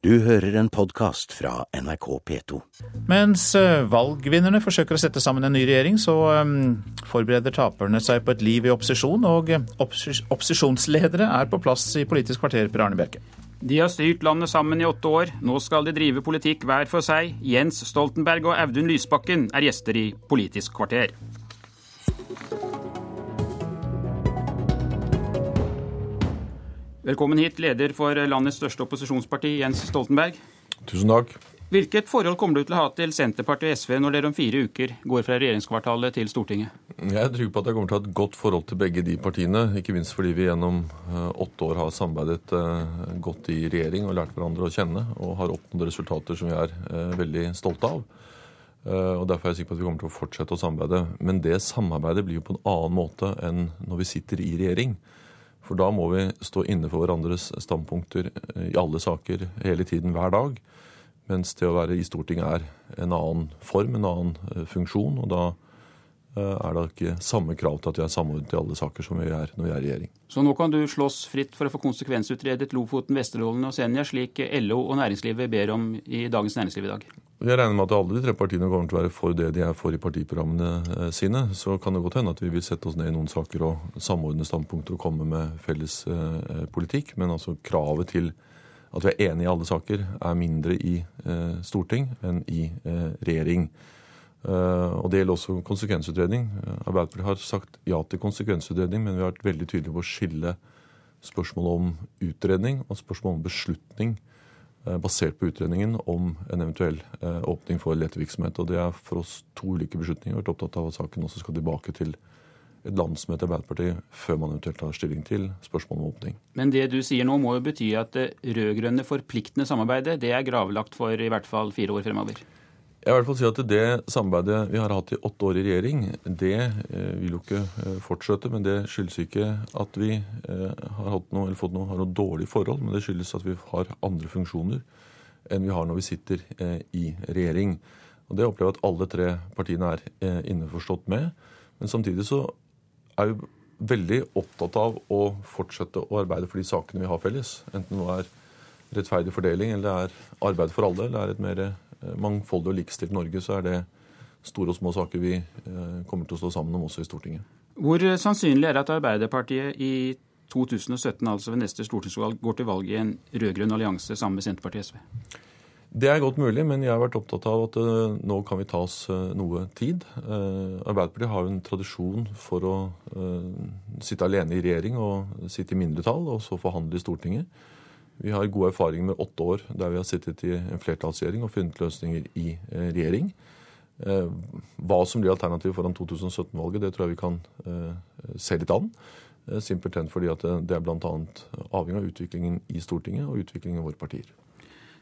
Du hører en podkast fra NRK P2. Mens eh, valgvinnerne forsøker å sette sammen en ny regjering, så um, forbereder taperne seg på et liv i opposisjon, og eh, opposisjonsledere er på plass i Politisk kvarter, Per Arne Bjerke. De har styrt landet sammen i åtte år. Nå skal de drive politikk hver for seg. Jens Stoltenberg og Audun Lysbakken er gjester i Politisk kvarter. Velkommen hit, leder for landets største opposisjonsparti, Jens Stoltenberg. Tusen takk. Hvilket forhold kommer du til å ha til Senterpartiet og SV når dere om fire uker går fra regjeringskvartalet til Stortinget? Jeg er trygg på at jeg kommer til å ha et godt forhold til begge de partiene. Ikke minst fordi vi gjennom eh, åtte år har samarbeidet eh, godt i regjering og lært hverandre å kjenne. Og har oppnådd resultater som vi er eh, veldig stolte av. Og Derfor er jeg sikker på at vi kommer til å fortsette å samarbeide. Men det samarbeidet blir jo på en annen måte enn når vi sitter i regjering. For da må vi stå inne for hverandres standpunkter i alle saker hele tiden, hver dag. Mens det å være i Stortinget er en annen form, en annen funksjon. Og da er det ikke samme krav til at vi er samordnet i alle saker som vi er når vi er i regjering. Så nå kan du slåss fritt for å få konsekvensutredet Lofoten, Vesterålen og Senja, slik LO og næringslivet ber om i Dagens Næringsliv i dag? Jeg regner med at alle de tre partiene kommer til å være for det de er for i partiprogrammene sine. Så kan det godt hende at vi vil sette oss ned i noen saker og samordne standpunkter og komme med felles eh, politikk. Men altså kravet til at vi er enige i alle saker, er mindre i eh, storting enn i eh, regjering. Og Det gjelder også konsekvensutredning. Arbeiderpartiet har sagt ja til konsekvensutredning, men vi har vært veldig tydelige på å skille spørsmålet om utredning og spørsmålet om beslutning basert på utredningen om en eventuell åpning for letevirksomhet. Og Det er for oss to ulike beslutninger. Vi har vært opptatt av at saken også skal tilbake til et landsmøte i Arbeiderpartiet før man eventuelt tar stilling til spørsmålet om åpning. Men det du sier nå må jo bety at det rød-grønne forpliktende samarbeidet det er gravlagt for i hvert fall fire år fremover? Jeg vil i hvert fall si at Det samarbeidet vi har hatt i åtte år i regjering, det vil jo ikke fortsette. Men det skyldes ikke at vi har, noe, fått noe, har noe dårlig forhold, men det skyldes at vi har andre funksjoner enn vi har når vi sitter i regjering. Og Det opplever jeg at alle tre partiene er innforstått med. Men samtidig så er vi veldig opptatt av å fortsette å arbeide for de sakene vi har felles. Enten det er rettferdig fordeling, eller det er arbeid for alle, eller det er et mer mangfoldig og likestilt Norge, så er det store og små saker vi kommer til å stå sammen om også i Stortinget. Hvor sannsynlig er det at Arbeiderpartiet i 2017, altså ved neste stortingsvalg, går til valg i en rød-grønn allianse sammen med Senterpartiet og SV? Det er godt mulig, men jeg har vært opptatt av at nå kan vi ta oss noe tid. Arbeiderpartiet har jo en tradisjon for å sitte alene i regjering og sitte i mindretall, og så forhandle i Stortinget. Vi har god erfaring med åtte år der vi har sittet i en flertallsregjering og funnet løsninger i regjering. Hva som blir alternativet foran 2017-valget, det tror jeg vi kan se litt an. Simpelthen fordi at det er bl.a. avhengig av utviklingen i Stortinget og utviklingen i våre partier.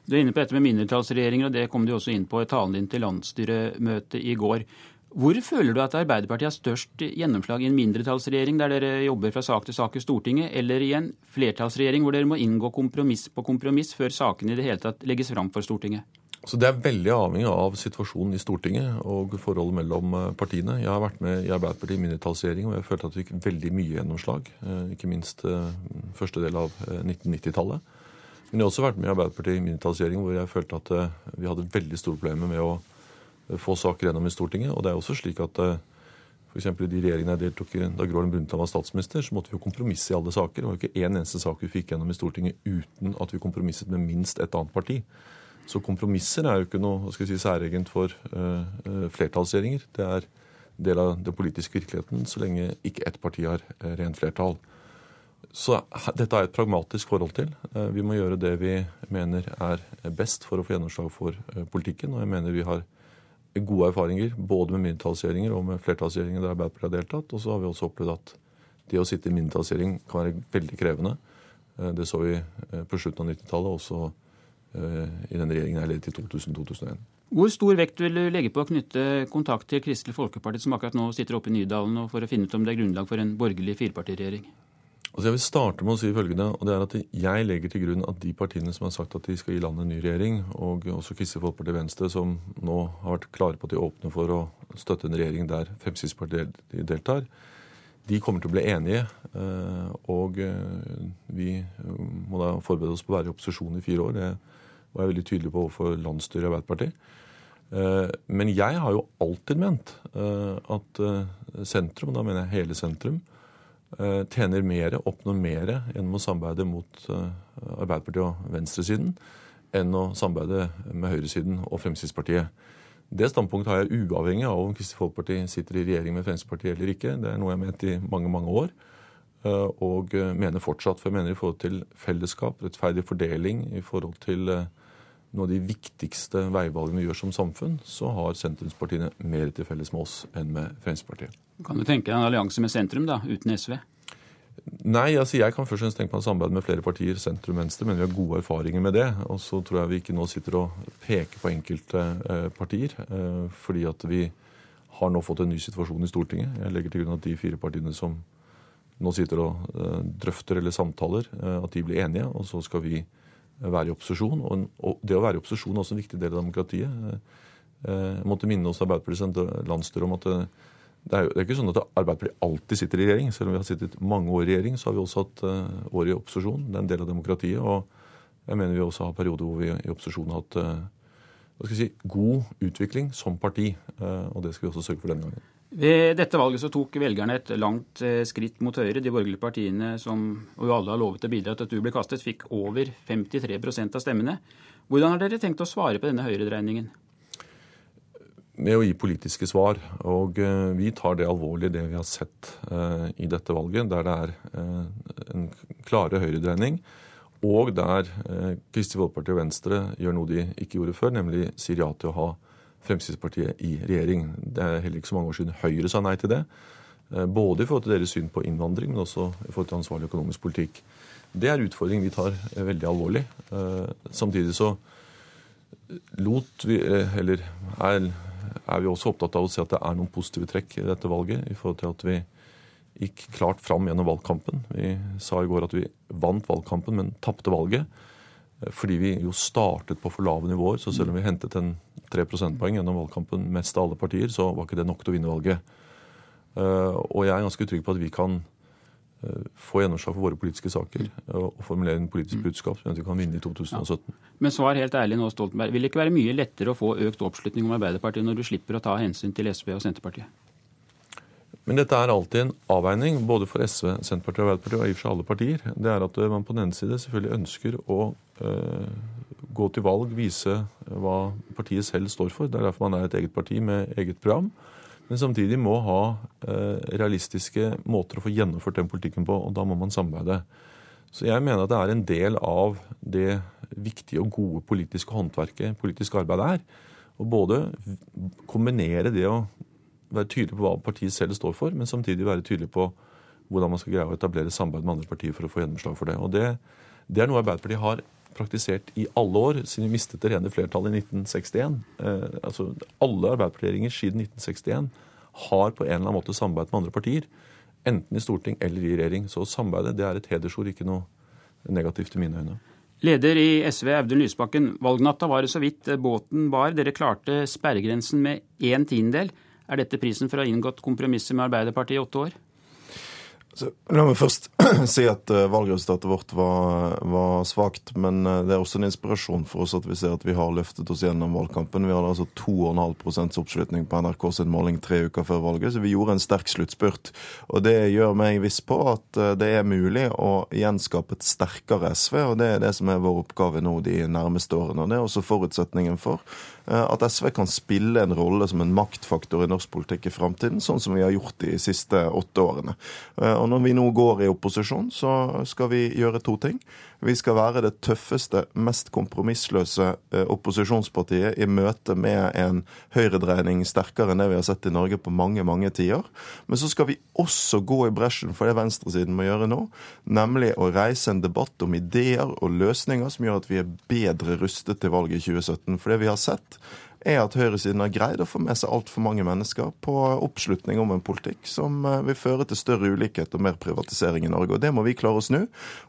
Du er inne på dette med mindretallsregjeringer, og det kom du også inn på i talen din til landsstyremøtet i går. Hvor føler du at Arbeiderpartiet har størst gjennomslag i en mindretallsregjering der dere jobber fra sak til sak i Stortinget, eller i en flertallsregjering hvor dere må inngå kompromiss på kompromiss før sakene i det hele tatt legges fram for Stortinget? Så Det er veldig avhengig av situasjonen i Stortinget og forholdet mellom partiene. Jeg har vært med i Arbeiderpartiet i mindretallsregjering, og jeg følte at vi fikk veldig mye gjennomslag. Ikke minst første del av 1990-tallet. Men jeg har også vært med i Arbeiderpartiet i mindretallsregjering hvor jeg følte at vi hadde veldig store problemer med å få saker gjennom i Stortinget. Og det er også slik at f.eks. i de regjeringene jeg deltok i da Gro Harlem Brundtland var statsminister, så måtte vi jo kompromisse i alle saker. Det var jo ikke én eneste sak vi fikk gjennom i Stortinget uten at vi kompromisset med minst et annet parti. Så kompromisser er jo ikke noe hva skal jeg si, særegent for uh, flertallsregjeringer. Det er del av den politiske virkeligheten så lenge ikke ett parti har rent flertall. Så dette er et pragmatisk forhold til. Vi må gjøre det vi mener er best for å få gjennomslag for politikken. Og jeg mener vi har gode erfaringer både med mindretallsregjeringer og med flertallsregjeringer der Arbeiderpartiet har deltatt. Og så har vi også opplevd at det å sitte i mindretallsregjering kan være veldig krevende. Det så vi på slutten av 90-tallet, også i den regjeringen jeg ledet i 2000-2001. Hvor stor vekt vil du legge på å knytte kontakt til Kristelig Folkeparti, som akkurat nå sitter oppe i Nydalen, for å finne ut om det er grunnlag for en borgerlig firepartiregjering? Altså jeg vil starte med å si følgende, og det er at Jeg legger til grunn at de partiene som har sagt at de skal gi landet en ny regjering, og også Kristelig Folkeparti Venstre, som nå har vært klare på at de åpner for å støtte en regjering der Fremskrittspartiet deltar, de kommer til å bli enige. Og vi må da forberede oss på å være i opposisjon i fire år. Det var jeg veldig tydelig på overfor landsstyret i Arbeiderpartiet. Men jeg har jo alltid ment at sentrum, og da mener jeg hele sentrum, tjener mer, oppnår mer gjennom å samarbeide mot Arbeiderpartiet og venstresiden enn å samarbeide med høyresiden og Fremskrittspartiet. Det standpunktet har jeg uavhengig av om Kristelig Folkeparti sitter i regjering med Fremskrittspartiet eller ikke. Det er noe jeg har ment i mange, mange år. Eh, og eh, mener fortsatt. For jeg mener i forhold til fellesskap, rettferdig fordeling, i forhold til noen noe av de viktigste veivalgene vi gjør som samfunn, så har sentrumspartiene mer til felles med oss enn med Fremskrittspartiet. Kan du tenke deg en allianse med sentrum, da, uten SV? Nei, altså jeg kan først og fremst tenke på en samarbeid med flere partier, sentrum-venstre, men vi har gode erfaringer med det. Og så tror jeg vi ikke nå sitter og peker på enkelte eh, partier, eh, fordi at vi har nå fått en ny situasjon i Stortinget. Jeg legger til grunn at de fire partiene som nå sitter og eh, drøfter eller samtaler, at de blir enige, og så skal vi være i opposisjon. Og, og det å være i opposisjon er også en viktig del av demokratiet. Jeg måtte minne oss Arbeiderpartiets landsstyre om at det er jo det er ikke sånn at Arbeiderpartiet alltid sitter i regjering. Selv om vi har sittet mange år i regjering, så har vi også hatt uh, år i opposisjon. Det er en del av demokratiet. Og jeg mener vi også har perioder hvor vi i opposisjon har hatt uh, hva skal jeg si, god utvikling som parti. Uh, og det skal vi også sørge for denne gangen. Ved dette valget så tok velgerne et langt skritt mot Høyre. De borgerlige partiene, som og alle har lovet å bidra til at du ble kastet, fikk over 53% av stemmene. Hvordan har dere tenkt å svare på denne høyredreiningen? Med å gi politiske svar. Og eh, vi tar det alvorlig, det vi har sett eh, i dette valget, der det er eh, en klare høyredreining. Og der Kristelig Folkeparti og Venstre gjør noe de ikke gjorde før, nemlig sier ja til å ha Fremskrittspartiet i regjering. Det er heller ikke så mange år siden Høyre sa nei til det. Både i forhold til deres syn på innvandring, men også i forhold til ansvarlig økonomisk politikk. Det er utfordringen vi tar veldig alvorlig. Samtidig så lot vi, eller er er vi også opptatt av å se at det er noen positive trekk i dette valget. i forhold til at vi gikk klart fram gjennom valgkampen. Vi sa i går at vi vant valgkampen, men tapte valget. Fordi vi jo startet på for lave nivåer. Så selv om vi hentet en 3 prosentpoeng gjennom valgkampen mest av alle partier, så var ikke det nok til å vinne valget. Eh, og jeg er ganske trygg på at vi kan Eh, få gjennomslag for våre politiske saker og formulere en politisk budskap som vi kan vinne i 2017. Ja. Men svar helt ærlig nå, Stoltenberg. Vil det ikke være mye lettere å få økt oppslutning om Arbeiderpartiet når du slipper å ta hensyn til SV og Senterpartiet? Men dette er alltid en avveining, både for SV, Senterpartiet og Arbeiderpartiet, og i og for seg alle partier. Det er at man på den ene side selvfølgelig ønsker å øh, gå til valg, vise hva partiet selv står for. Det er derfor man er et eget parti med eget program men samtidig må ha eh, realistiske måter å få gjennomført den politikken på, og da må man samarbeide. Så jeg mener at det er en del av det viktige og gode politiske håndverket politisk arbeid er. Å både kombinere det å være tydelig på hva partiet selv står for, men samtidig være tydelig på hvordan man skal greie å etablere samarbeid med andre partier for å få gjennomslag for det. Og det, det er noe Arbeiderpartiet har praktisert i alle år, siden vi mistet det rene flertallet i 1961. Eh, altså, alle arbeiderpartiregjeringer siden 1961 har på en eller annen måte samarbeidet med andre partier. Enten i storting eller i regjering. Så samarbeidet det er et hedersord, ikke noe negativt i mine øyne. Leder i SV, Audun Lysbakken. Valgnatta var det så vidt båten var. Dere klarte sperregrensen med én tiendedel. Er dette prisen for å ha inngått kompromisser med Arbeiderpartiet i åtte år? La meg først si at uh, valgresultatet vårt var, var svakt. Men uh, det er også en inspirasjon for oss at vi ser at vi har løftet oss gjennom valgkampen. Vi hadde altså 2,5 oppslutning på NRK sin måling tre uker før valget, så vi gjorde en sterk sluttspurt. Og det gjør meg viss på at uh, det er mulig å gjenskape et sterkere SV, og det er det som er vår oppgave nå de nærmeste årene. Og det er også forutsetningen for at SV kan spille en rolle som en maktfaktor i norsk politikk i framtiden, sånn som vi har gjort de siste åtte årene. Og og når vi nå går i opposisjon, så skal vi gjøre to ting. Vi skal være det tøffeste, mest kompromissløse eh, opposisjonspartiet i møte med en høyredreining sterkere enn det vi har sett i Norge på mange, mange tiår. Men så skal vi også gå i bresjen for det venstresiden må gjøre nå, nemlig å reise en debatt om ideer og løsninger som gjør at vi er bedre rustet til valget i 2017. For det vi har sett, er at høyresiden har greid å få med seg altfor mange mennesker på oppslutning om en politikk som eh, vil føre til større ulikhet og mer privatisering i Norge. Og Det må vi klare å snu.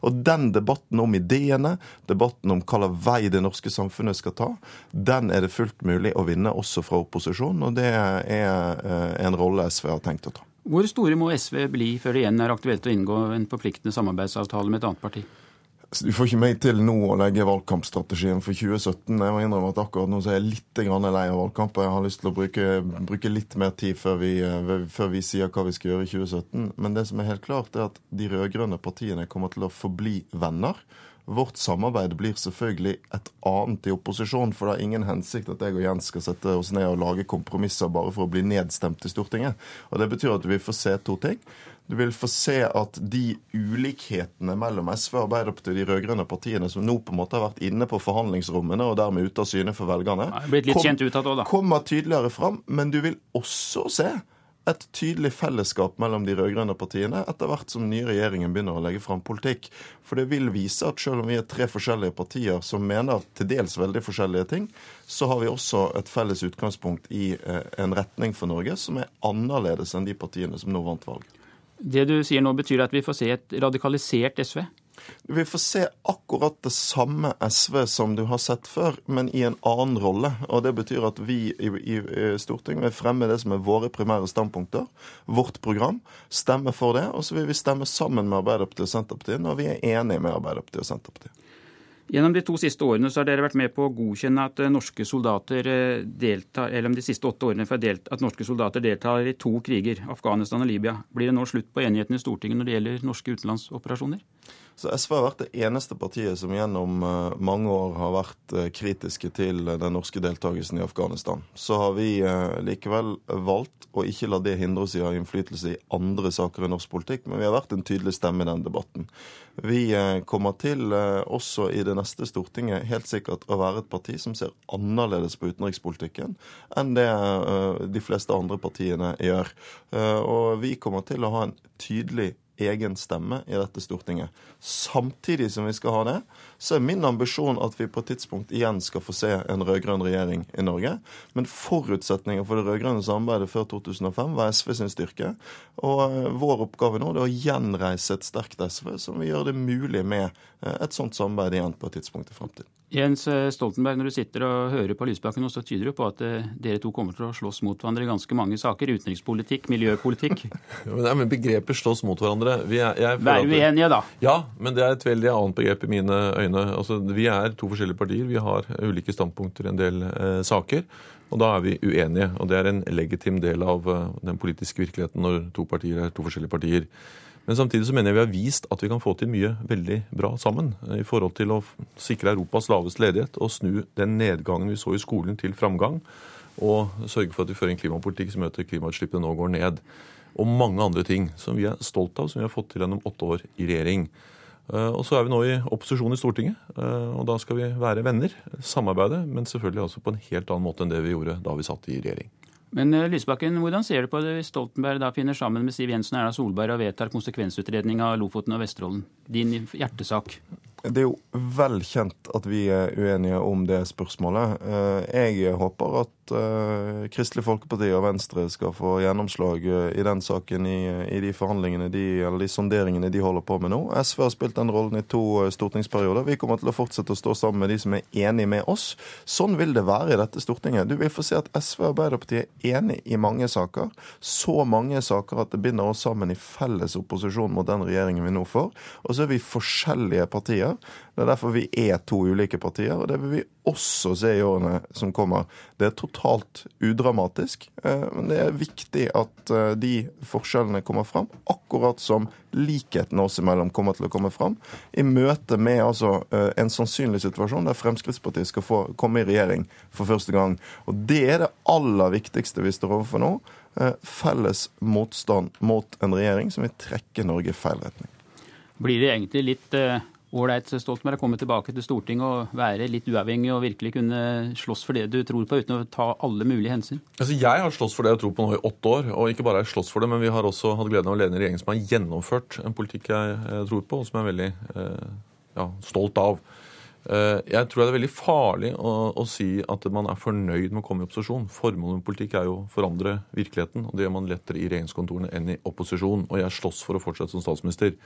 Og den debatten om ideene, debatten om hva vei det norske samfunnet skal ta, den er det fullt mulig å vinne også fra opposisjonen, og det er eh, en rolle SV har tenkt å ta. Hvor store må SV bli før det igjen er aktuelt å inngå en forpliktende samarbeidsavtale med et annet parti? Du får ikke meg til nå å legge valgkampstrategien for 2017. Jeg må innrømme at akkurat nå så er jeg litt lei av valgkamp. Jeg har lyst til å bruke, bruke litt mer tid før vi, eh, før vi, sier hva vi skal gjøre i 2017. Men det som er helt klart, er at de rød-grønne partiene kommer til å forbli venner. Vårt samarbeid blir selvfølgelig et annet i opposisjon, for det er ingen hensikt at jeg og Jens skal sette oss ned og lage kompromisser bare for å bli nedstemt i Stortinget. Og Det betyr at vi får se to ting. Du vil få se at de ulikhetene mellom SV Arbeiderpartiet og de rød-grønne partiene som nå på en måte har vært inne på forhandlingsrommene og dermed ute av syne for velgerne, kom, kommer tydeligere fram. Men du vil også se et tydelig fellesskap mellom de rød-grønne partiene etter hvert som den nye regjeringen begynner å legge fram politikk. For det vil vise at selv om vi er tre forskjellige partier som mener til dels veldig forskjellige ting, så har vi også et felles utgangspunkt i eh, en retning for Norge som er annerledes enn de partiene som nå vant valget. Det du sier nå, betyr at vi får se et radikalisert SV? Vi får se akkurat det samme SV som du har sett før, men i en annen rolle. Og Det betyr at vi i, i, i Stortinget vil fremme det som er våre primære standpunkter, vårt program, stemme for det. Og så vil vi stemme sammen med Arbeiderpartiet og Senterpartiet når vi er enige med Arbeiderpartiet og Senterpartiet. Gjennom de to siste årene så har dere vært med på å godkjenne at eh, norske soldater eh, deltar, eller de siste åtte årene at norske soldater deltar i to kriger, Afghanistan og Libya. Blir det nå slutt på enigheten i Stortinget når det gjelder norske utenlandsoperasjoner? Så SV har vært det eneste partiet som gjennom eh, mange år har vært eh, kritiske til den norske deltakelsen i Afghanistan. Så har vi eh, likevel valgt å ikke la det hindre oss i å ha innflytelse i andre saker i norsk politikk, men vi har vært en tydelig stemme i den debatten. Vi kommer til, også i det neste Stortinget, helt sikkert å være et parti som ser annerledes på utenrikspolitikken enn det de fleste andre partiene gjør. Og vi kommer til å ha en tydelig egen stemme i dette Stortinget. Samtidig som vi skal ha det, så er min ambisjon at vi på et tidspunkt igjen skal få se en rød-grønn regjering i Norge. Men forutsetningen for det rød-grønne samarbeidet før 2005 var SV sin styrke. Og eh, vår oppgave nå er å gjenreise et sterkt SV som vil gjøre det mulig med eh, et sånt samarbeid igjen på et tidspunkt i fremtiden. Jens eh, Stoltenberg, når du sitter og hører på Lysbakken, så tyder det på at dere to kommer til å slåss mot hverandre i ganske mange saker. Utenrikspolitikk, miljøpolitikk. Nei, men Begreper slåss mot hverandre vi er, jeg, Vær uenige, da. Ja, men det er et veldig annet begrep i mine øyne. Altså, vi er to forskjellige partier. Vi har ulike standpunkter i en del eh, saker. Og da er vi uenige. Og det er en legitim del av uh, den politiske virkeligheten når to partier er to forskjellige partier. Men samtidig så mener jeg vi har vist at vi kan få til mye veldig bra sammen i forhold til å sikre Europas laveste ledighet og snu den nedgangen vi så i skolen, til framgang. Og sørge for at vi fører en klimapolitikk som gjør at klimautslippene nå går ned. Og mange andre ting som vi er stolt av, som vi har fått til gjennom åtte år i regjering. Eh, og så er vi nå i opposisjon i Stortinget, eh, og da skal vi være venner, samarbeide, men selvfølgelig altså på en helt annen måte enn det vi gjorde da vi satt i regjering. Men eh, Lysbakken, hvordan ser du på det hvis Stoltenberg da finner sammen med Siv Jensen og Erna Solberg og vedtar konsekvensutredning av Lofoten og Vesterålen? Din hjertesak. Det er jo vel kjent at vi er uenige om det spørsmålet. Eh, jeg håper at uh, Kristelig Folkeparti og Venstre skal få gjennomslag uh, i den saken i, i, de forhandlingene de, eller de sonderingene de holder på med nå. SV har spilt den rollen i to uh, stortingsperioder. Vi kommer til å fortsette å stå sammen med de som er enig med oss. Sånn vil det være i dette Stortinget. Du vil få se at SV og Arbeiderpartiet er enig i mange saker. Så mange saker at det binder oss sammen i felles opposisjon mot den regjeringen vi nå får. Og så er vi forskjellige partier. Det er derfor vi er to ulike partier, og det vil vi også se i årene som kommer. Det er totalt udramatisk, eh, men det er viktig at eh, de forskjellene kommer fram, akkurat som likheten oss imellom kommer til å komme fram, i møte med altså eh, en sannsynlig situasjon der Fremskrittspartiet skal få komme i regjering for første gang. Og det er det aller viktigste vi står overfor nå. Felles motstand mot en regjering som vil trekke Norge i feil retning. Blir det egentlig litt ålreit Stoltenberg å komme tilbake til Stortinget og være litt uavhengig og virkelig kunne slåss for det du tror på, uten å ta alle mulige hensyn? Altså, jeg har slåss for det jeg tror på nå i åtte år. Og ikke bare har jeg slåss for det, men vi har også hatt gleden av å lede en regjering som har gjennomført en politikk jeg, jeg tror på, og som jeg er veldig eh, ja, stolt av. Eh, jeg tror det er veldig farlig å, å, si at man er fornøyd med å komme i opposisjon. Formålet med politikk er jo å forandre virkeligheten, og det gjør man lettere i regjeringskontorene enn i opposisjon. Og jeg slåss for å fortsette som statsminister.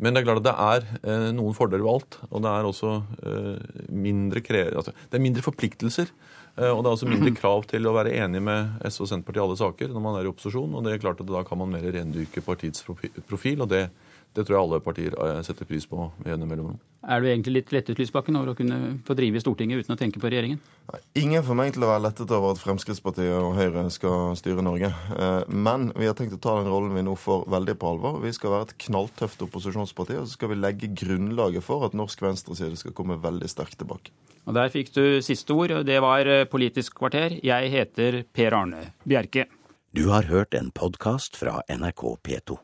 Men det er klart at det er eh, noen fordeler ved alt. Og det er også eh, mindre, altså, det er mindre forpliktelser. Eh, og det er også mindre krav til å være enig med SV og Senterpartiet i alle saker når man er i opposisjon. Og det er klart at da kan man mer rendyrke partiets profil, og det Det tror jeg alle partier eh, setter pris på gjennom mellomrom. Er du egentlig litt lettet, Lysbakken, over å kunne få drive i Stortinget uten å tenke på regjeringen? Ingen får meg til å være lettet over at Fremskrittspartiet og Høyre skal styre Norge. Eh, Men vi har tenkt å ta den rollen vi nå får veldig på alvor. Vi skal være et knalltøft opposisjonsparti, og så skal vi legge grunnlaget for at norsk venstreside skal komme veldig sterkt tilbake. Og Der fikk du siste ord, og det var eh, Politisk kvarter. Jeg heter Per Arne Bjerke. Du har hørt en podkast fra NRK P2.